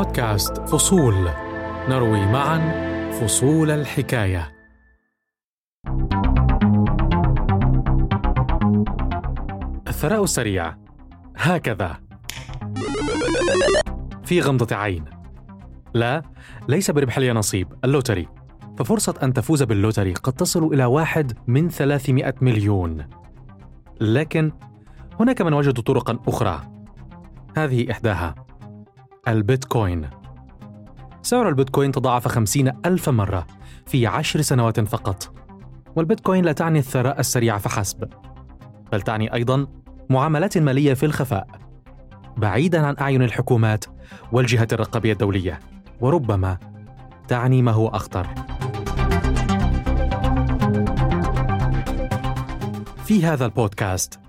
بودكاست فصول. نروي معا فصول الحكاية. الثراء السريع. هكذا. في غمضة عين. لا ليس بربح اليانصيب ال lottery. ففرصة أن تفوز بال lottery قد تصل إلى واحد من ثلاثمائة مليون. لكن هناك من وجدوا طرقا أخرى. هذه إحداها. البيتكوين. سعر البيتكوين تضاعف خمسين ألف مرة في عشر سنوات فقط والبيتكوين لا تعني الثراء السريع فحسب بل تعني أيضا معاملات مالية في الخفاء بعيدا عن أعين الحكومات والجهات الرقابية الدولية وربما تعني ما هو أخطر. في هذا البودكاست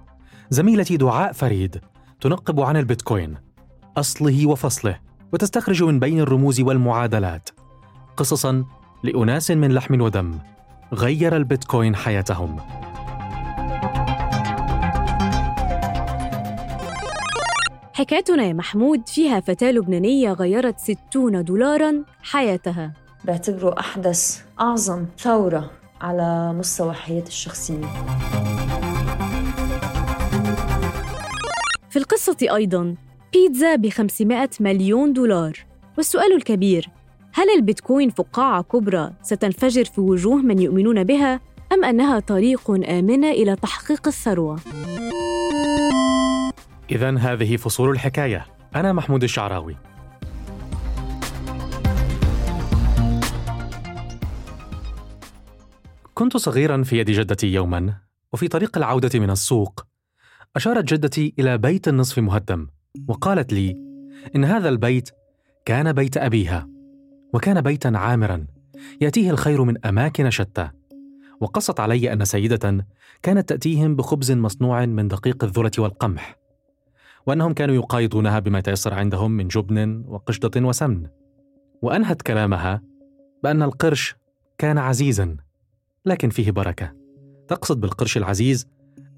زميلتي دعاء فريد تنقب عن البيتكوين. أصله وفصله وتستخرج من بين الرموز والمعادلات. قصصا لأناس من لحم ودم غير البيتكوين حياتهم. حكايتنا يا محمود فيها فتاة لبنانية غيرت 60 دولارا حياتها. بعتبره أحدث أعظم ثورة على مستوى حياتي الشخصية. في القصة أيضا بيتزا ب 500 مليون دولار. والسؤال الكبير هل البيتكوين فقاعة كبرى ستنفجر في وجوه من يؤمنون بها أم أنها طريق آمنة إلى تحقيق الثروة؟ إذا هذه فصول الحكاية. أنا محمود الشعراوي. كنت صغيرا في يد جدتي يوما وفي طريق العودة من السوق أشارت جدتي إلى بيت النصف مهدم وقالت لي إن هذا البيت كان بيت أبيها وكان بيتا عامرا يأتيه الخير من أماكن شتى وقصت علي أن سيدة كانت تأتيهم بخبز مصنوع من دقيق الذرة والقمح وأنهم كانوا يقايضونها بما تيسر عندهم من جبن وقشطة وسمن وأنهت كلامها بأن القرش كان عزيزا لكن فيه بركة. تقصد بالقرش العزيز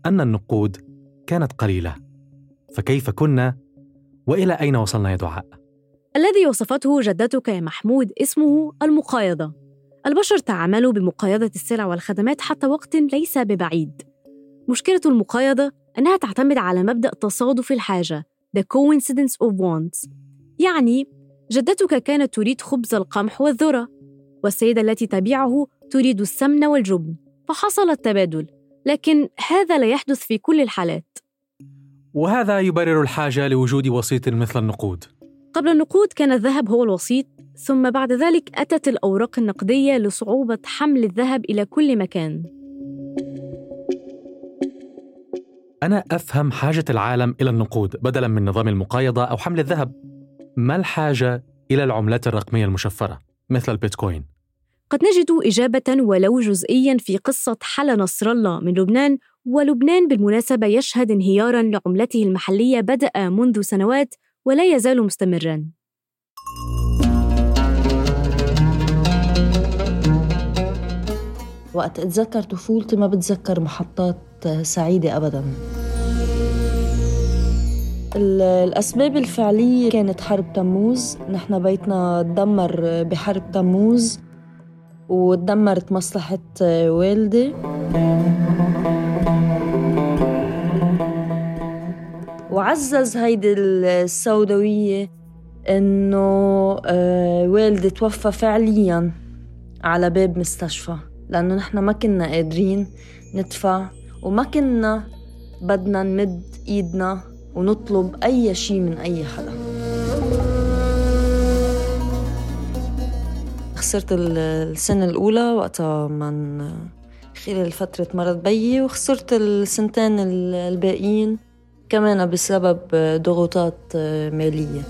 أن النقود كانت قليلة فكيف كنا وإلى أين وصلنا يا دعاء؟ الذي وصفته جدتك يا محمود اسمه المقايضة. البشر تعاملوا بمقايضة السلع والخدمات حتى وقت ليس ببعيد. مشكلة المقايضة أنها تعتمد على مبدأ تصادف الحاجة The coincidence of wants. يعني جدتك كانت تريد خبز القمح والذرة والسيدة التي تبيعه تريد السمن والجبن فحصل التبادل. لكن هذا لا يحدث في كل الحالات. وهذا يبرر الحاجة لوجود وسيط مثل النقود. قبل النقود كان الذهب هو الوسيط ثم بعد ذلك أتت الأوراق النقدية لصعوبة حمل الذهب إلى كل مكان. أنا أفهم حاجة العالم إلى النقود بدلاً من نظام المقايضة أو حمل الذهب. ما الحاجة إلى العملات الرقمية المشفرة مثل البيتكوين؟ قد نجد إجابة ولو جزئيا في قصة حلا نصر الله من لبنان ولبنان بالمناسبة يشهد انهيارا لعملته المحلية بدأ منذ سنوات ولا يزال مستمرا. وقت اتذكر طفولتي ما بتذكر محطات سعيدة أبدا. الأسباب الفعلية كانت حرب تموز. نحن بيتنا تدمر بحرب تموز وتدمرت مصلحة والدي. وعزز هيدي السوداوية إنه آه، والدي توفى فعليا على باب مستشفى لأنه نحن ما كنا قادرين ندفع وما كنا بدنا نمد إيدنا ونطلب أي شيء من أي حدا. خسرت السنة الأولى وقتها من خلال فترة مرض بيي وخسرت السنتين الباقيين. كمان بسبب ضغوطات مالية.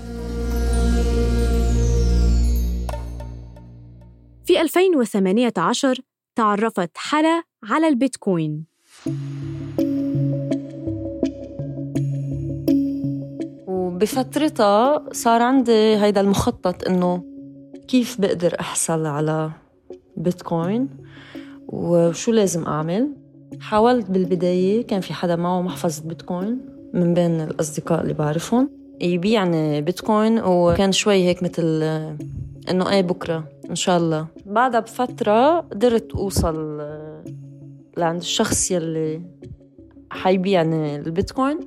في 2018 تعرفت حلا على البيتكوين. وبفترتها صار عندي هيدا المخطط إنه كيف بقدر أحصل على بيتكوين وشو لازم أعمل. حاولت بالبداية كان في حدا معه محفظة بيتكوين. من بين الأصدقاء اللي بعرفهم. يبيعني بيتكوين وكان شوي هيك مثل إنه إيه بكرة إن شاء الله. بعدها بفترة قدرت أوصل لعند الشخص يلي حيبيعني البيتكوين.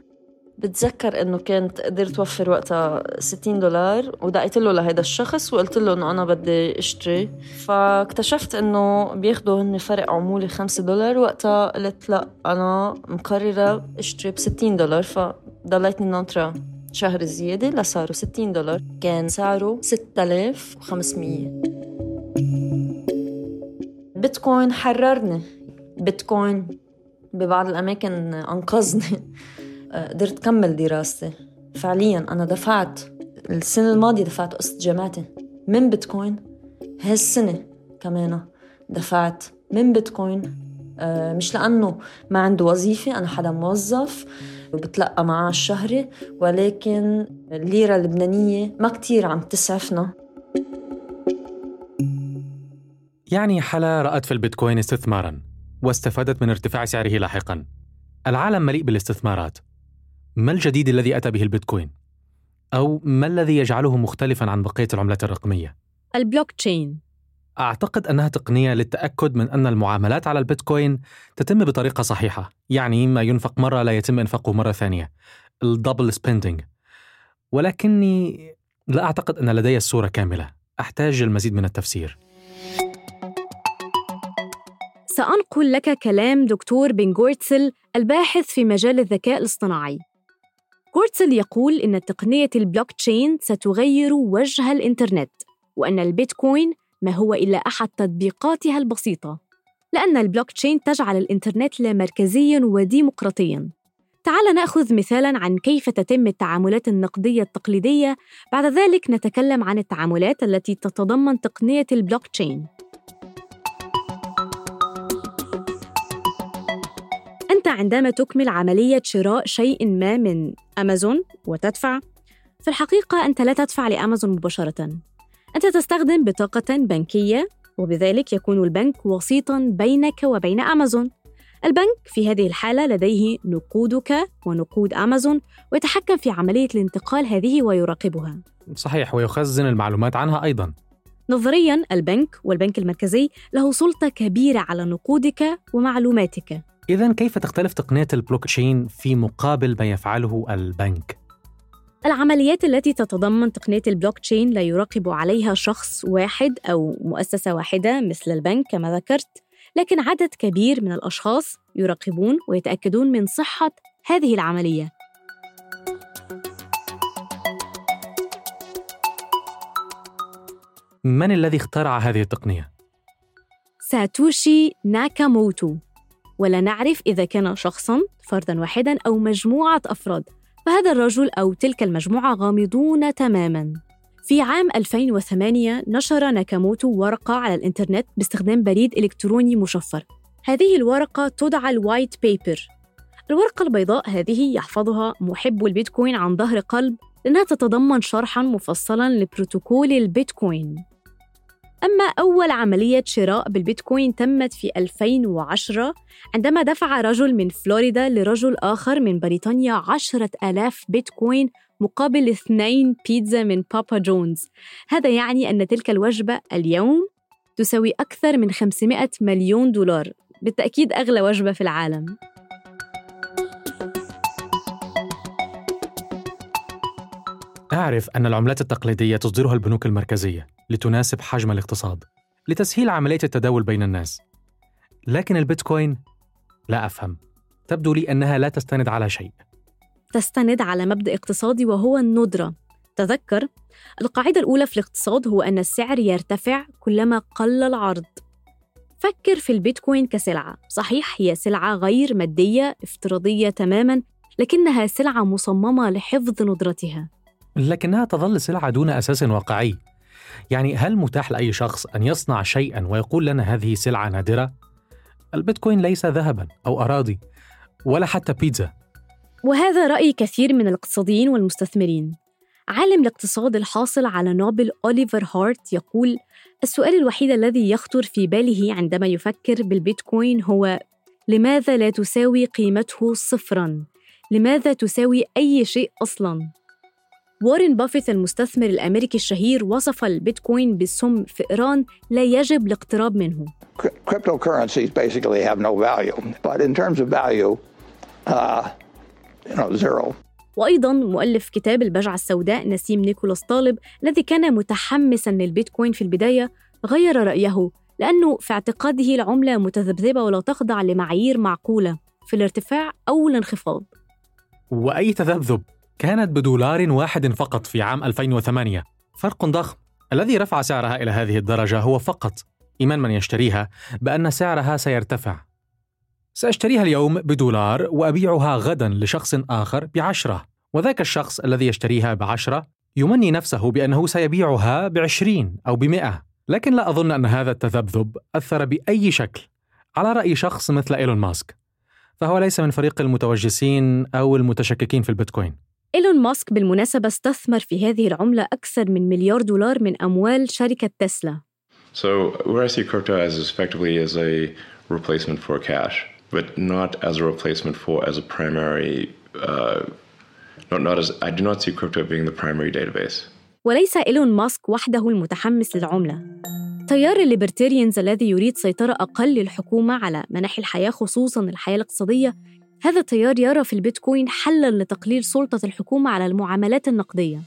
بتذكر إنه كانت قدرت اوفر وقتها 60 دولار ودقيت له لهيدا الشخص وقلت له إنه أنا بدي أشتري. فاكتشفت إنه بياخذوا هن فرق عمولي 5 دولار. وقتها قلت لا أنا مقررة أشتري ب 60 دولار. فضليتني ناطرة شهر زيادة لصاروا 60 دولار. كان سعره 6500 بيتكوين حررني. بيتكوين ببعض الأماكن أنقذني. قدرت كمل دراستي. فعليا أنا دفعت السنة الماضية دفعت قسط جامعتي من بيتكوين. هالسنة كمان دفعت من بيتكوين آه، مش لأنه ما عنده وظيفة أنا حدا موظف وبتلقى معاش شهري ولكن الليرة اللبنانية ما كتير عم تسعفنا. يعني حلا رأت في البيتكوين استثمارا واستفادت من ارتفاع سعره لاحقا. العالم مليء بالاستثمارات. ما الجديد الذي أتى به البيتكوين؟ أو ما الذي يجعله مختلفا عن بقية العملات الرقمية؟ البلوك تشين أعتقد أنها تقنية للتأكد من أن المعاملات على البيتكوين تتم بطريقة صحيحة يعني ما ينفق مرة لا يتم إنفاقه مرة ثانية. ال double spending ولكني لا أعتقد أن لدي الصورة كاملة. أحتاج المزيد من التفسير. سأنقل لك كلام دكتور بن جورتسل الباحث في مجال الذكاء الاصطناعي. جورتسل يقول إن تقنية البلوك تشين ستغير وجه الإنترنت وأن البيتكوين ما هو إلا أحد تطبيقاتها البسيطة لأن البلوك تشين تجعل الإنترنت لا مركزياً وديمقراطياً. تعال نأخذ مثالاً عن كيف تتم التعاملات النقدية التقليدية. بعد ذلك نتكلم عن التعاملات التي تتضمن تقنية البلوك تشين عندما تكمل عملية شراء شيء ما من أمازون وتدفع؟ في الحقيقة أنت لا تدفع لأمازون مباشرة. أنت تستخدم بطاقة بنكية وبذلك يكون البنك وسيطاً بينك وبين أمازون. البنك في هذه الحالة لديه نقودك ونقود أمازون ويتحكم في عملية الانتقال هذه ويراقبها. صحيح ويخزن المعلومات عنها أيضاً. نظرياً البنك والبنك المركزي له سلطة كبيرة على نقودك ومعلوماتك. إذا كيف تختلف تقنية البلوك تشين في مقابل ما يفعله البنك؟ العمليات التي تتضمن تقنية البلوك تشين لا يراقب عليها شخص واحد أو مؤسسة واحدة مثل البنك كما ذكرت، لكن عدد كبير من الأشخاص يراقبون ويتأكدون من صحة هذه العملية. من الذي اخترع هذه التقنية؟ ساتوشي ناكاموتو ولا نعرف إذا كان شخصاً فردا واحدا أو مجموعة أفراد. فهذا الرجل أو تلك المجموعة غامضون تماماً. في عام 2008 نشر ناكاموتو ورقة على الإنترنت باستخدام بريد إلكتروني مشفر. هذه الورقة تدعى ال white paper. الورقة البيضاء هذه يحفظها محب البيتكوين عن ظهر قلب لأنها تتضمن شرحاً مفصلاً لبروتوكول البيتكوين. أما أول عملية شراء بالبيتكوين تمت في 2010 عندما دفع رجل من فلوريدا لرجل آخر من بريطانيا عشرة ألاف بيتكوين مقابل اثنين بيتزا من بابا جونز. هذا يعني أن تلك الوجبة اليوم تساوي أكثر من 500 مليون دولار. بالتأكيد أغلى وجبة في العالم. أعرف أن العملات التقليدية تصدرها البنوك المركزية لتناسب حجم الاقتصاد لتسهيل عملية التداول بين الناس. لكن البيتكوين؟ لا أفهم. تبدو لي أنها لا تستند على شيء. تستند على مبدأ اقتصادي وهو الندرة. تذكر القاعدة الأولى في الاقتصاد هو أن السعر يرتفع كلما قل العرض. فكر في البيتكوين كسلعة. صحيح هي سلعة غير مادية افتراضية تماما لكنها سلعة مصممة لحفظ ندرتها. لكنها تظل سلعة دون أساس واقعي يعني هل متاح لأي شخص أن يصنع شيئا ويقول لنا هذه سلعة نادرة؟ البيتكوين ليس ذهبا أو أراضي ولا حتى بيتزا وهذا رأي كثير من الأقتصاديين والمستثمرين عالم الاقتصاد الحاصل على نوبل أوليفر هارت يقول السؤال الوحيد الذي يخطر في باله عندما يفكر بالبيتكوين هو لماذا لا تساوي قيمته صفراً؟ لماذا تساوي أي شيء أصلاً؟ وارين بافيت المستثمر الأمريكي الشهير وصف البيتكوين بالسم فئران لا يجب الاقتراب منه. Cryptocurrencies basically have no value, but in terms of value, uh, you know, zero. وأيضا مؤلف كتاب البجعة السوداء نسيم نيكولاس طالب الذي كان متحمسا للبيتكوين في البداية غير رأيه لأنه في اعتقاده العملة متذبذبة ولا تخضع لمعايير معقولة. في الارتفاع أو الانخفاض وأي تذبذب؟ كانت بدولار واحد فقط في عام 2008 فرق ضخم. الذي رفع سعرها إلى هذه الدرجة هو فقط. إيمان من يشتريها بأن سعرها سيرتفع. سأشتريها اليوم بدولار وأبيعها غدا لشخص آخر بعشرة. وذاك الشخص الذي يشتريها بعشرة يمني نفسه بأنه سيبيعها بعشرين أو بمئة. لكن لا أظن أن هذا التذبذب أثر بأي شكل على رأي شخص مثل إيلون ماسك. فهو ليس من فريق المتوجسين أو المتشككين في البيتكوين. إيلون ماسك بالمناسبة استثمر في هذه العملة أكثر من مليار دولار من أموال شركة تسلا So where I see crypto as effectively as a replacement for cash, but not as a replacement for as a primary. Uh, not not as I do not see crypto being the primary database. وليس إيلون ماسك وحده المتحمس للعملة تيار الليبرتيريانز الذي يريد سيطرة أقل للحكومة على مناحي الحياة خصوصاً الحياة الاقتصادية هذا التيار يرى في البيتكوين حلاً لتقليل سلطة الحكومة على المعاملات النقدية.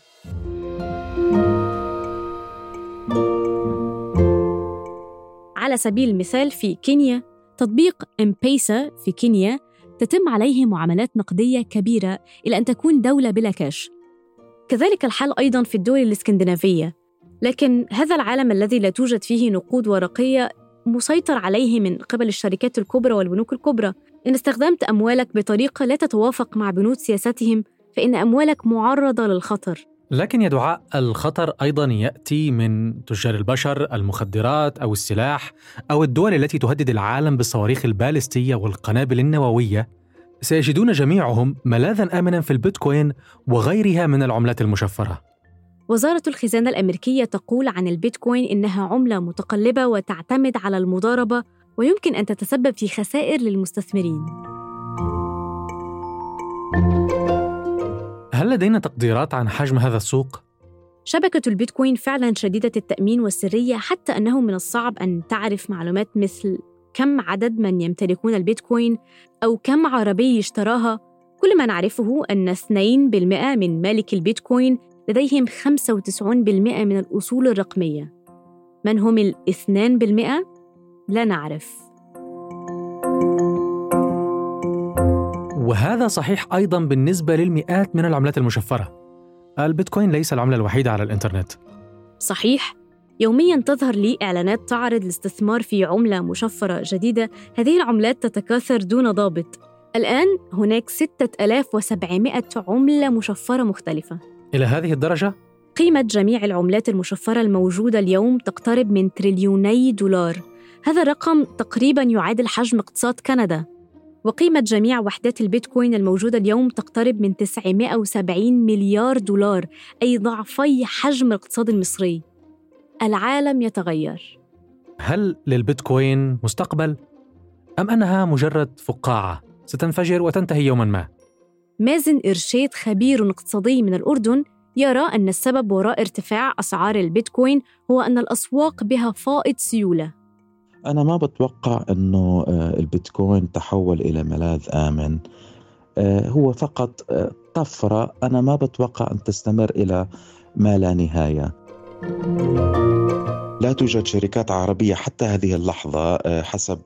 على سبيل المثال في كينيا تطبيق امبيسا في كينيا تتم عليه معاملات نقدية كبيرة إلى أن تكون دولة بلا كاش. كذلك الحال أيضا في الدول الإسكندنافية. لكن هذا العالم الذي لا توجد فيه نقود ورقية مسيطر عليه من قبل الشركات الكبرى والبنوك الكبرى. إن استخدمت أموالك بطريقة لا تتوافق مع بنود سياستهم فإن أموالك معرضة للخطر. لكن يا دعاء الخطر أيضا يأتي من تجار البشر، المخدرات أو السلاح أو الدول التي تهدد العالم بالصواريخ البالستية والقنابل النووية. سيجدون جميعهم ملاذا امنا في البيتكوين وغيرها من العملات المشفرة. وزارة الخزانة الأمريكية تقول عن البيتكوين إنها عملة متقلبة وتعتمد على المضاربة ويمكن أن تتسبب في خسائر للمستثمرين. هل لدينا تقديرات عن حجم هذا السوق؟ شبكة البيتكوين فعلا شديدة التأمين والسرية حتى أنه من الصعب أن تعرف معلومات مثل كم عدد من يمتلكون البيتكوين أو كم عربي اشتراها كل ما نعرفه أن 2% من مالك البيتكوين لديهم 95% من الأصول الرقمية من هم الاثنان بالمئة؟ لا نعرف وهذا صحيح أيضا بالنسبة للمئات من العملات المشفرة. البيتكوين ليس العملة الوحيدة على الإنترنت. صحيح يوميا تظهر لي إعلانات تعرض الاستثمار في عملة مشفرة جديدة هذه العملات تتكاثر دون ضابط الآن هناك 6700 عملة مشفرة مختلفة إلى هذه الدرجة؟ قيمة جميع العملات المشفرة الموجودة اليوم تقترب من تريليوني دولار هذا الرقم تقريبا يعادل حجم اقتصاد كندا وقيمة جميع وحدات البيتكوين الموجودة اليوم تقترب من 970 مليار دولار أي ضعفي حجم الاقتصاد المصري العالم يتغير هل للبيتكوين مستقبل؟ أم أنها مجرد فقاعة ستنفجر وتنتهي يوما ما؟ مازن إرشيد خبير اقتصادي من الأردن يرى أن السبب وراء ارتفاع أسعار البيتكوين هو أن الأسواق بها فائض سيولة. أنا ما بتوقع أنه آه، البيتكوين تحول إلى ملاذ آمن. آه، هو فقط آه، طفرة. أنا ما بتوقع أن تستمر إلى ما لا نهاية. لا توجد شركات عربية حتى هذه اللحظة حسب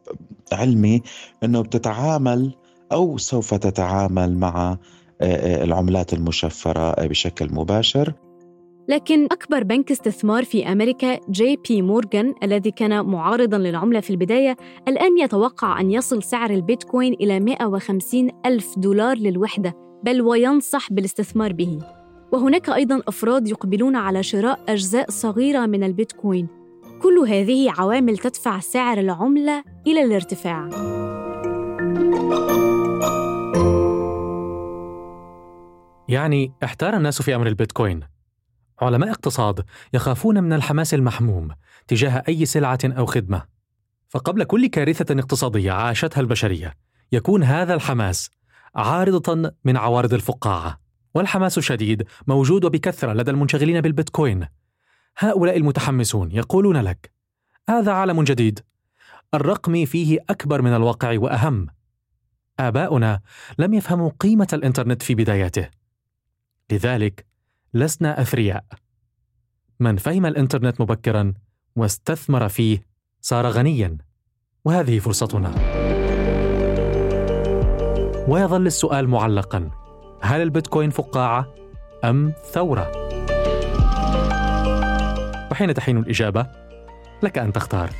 علمي أنه بتتعامل أو سوف تتعامل مع آه، آه، العملات المشفرة آه، بشكل مباشر. لكن أكبر بنك استثمار في أمريكا جي بي مورغان الذي كان معارضاً للعملة في البداية الآن يتوقع أن يصل سعر البيتكوين إلى 150 ألف دولار للوحدة بل وينصح بالاستثمار به. وهناك أيضاً أفراد يقبلون على شراء أجزاء صغيرة من البيتكوين. كل هذه عوامل تدفع سعر العملة إلى الارتفاع. يعني احتار الناس في أمر البيتكوين. علماء اقتصاد يخافون من الحماس المحموم تجاه أي سلعة أو خدمة. فقبل كل كارثة اقتصادية عاشتها البشرية، يكون هذا الحماس عارضة من عوارض الفقاعة. والحماس الشديد موجود وبكثرة لدى المنشغلين بالبيتكوين هؤلاء المتحمسون يقولون لك هذا عالم جديد الرقم فيه أكبر من الواقع وأهم آباؤنا لم يفهموا قيمة الإنترنت في بداياته لذلك لسنا أثرياء. من فهم الإنترنت مبكرا واستثمر فيه صار غنيا وهذه فرصتنا. ويظل السؤال معلقا هل البيتكوين فقاعة أم ثورة؟ وحين تحين الإجابة لك أن تختار.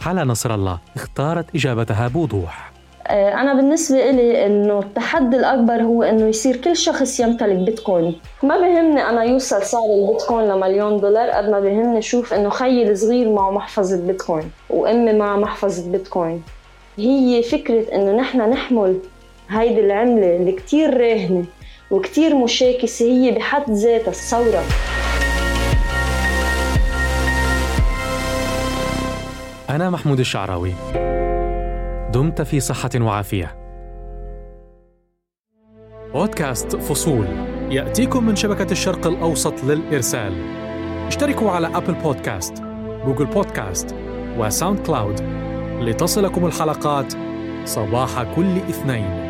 حلا نصر الله اختارت إجابتها بوضوح. أنا بالنسبة إلي إنه التحدي الأكبر هو إنه يصير كل شخص يمتلك بيتكوين، ما بهمني أنا يوصل سعر البيتكوين لمليون دولار قد ما بهمني شوف إنه خيي الصغير معه محفظة بيتكوين وأمي معها محفظة بيتكوين. هي فكرة إنه نحن نحمل هيدي العملة اللي كتير راهنة وكتير مشاكسة هي بحد ذاتها الثورة. أنا محمود الشعراوي دمت في صحة وعافية. بودكاست فصول. يأتيكم من شبكة الشرق الأوسط للإرسال. اشتركوا على أبل بودكاست جوجل بودكاست وساوند كلاود لتصلكم الحلقات صباح كل اثنين.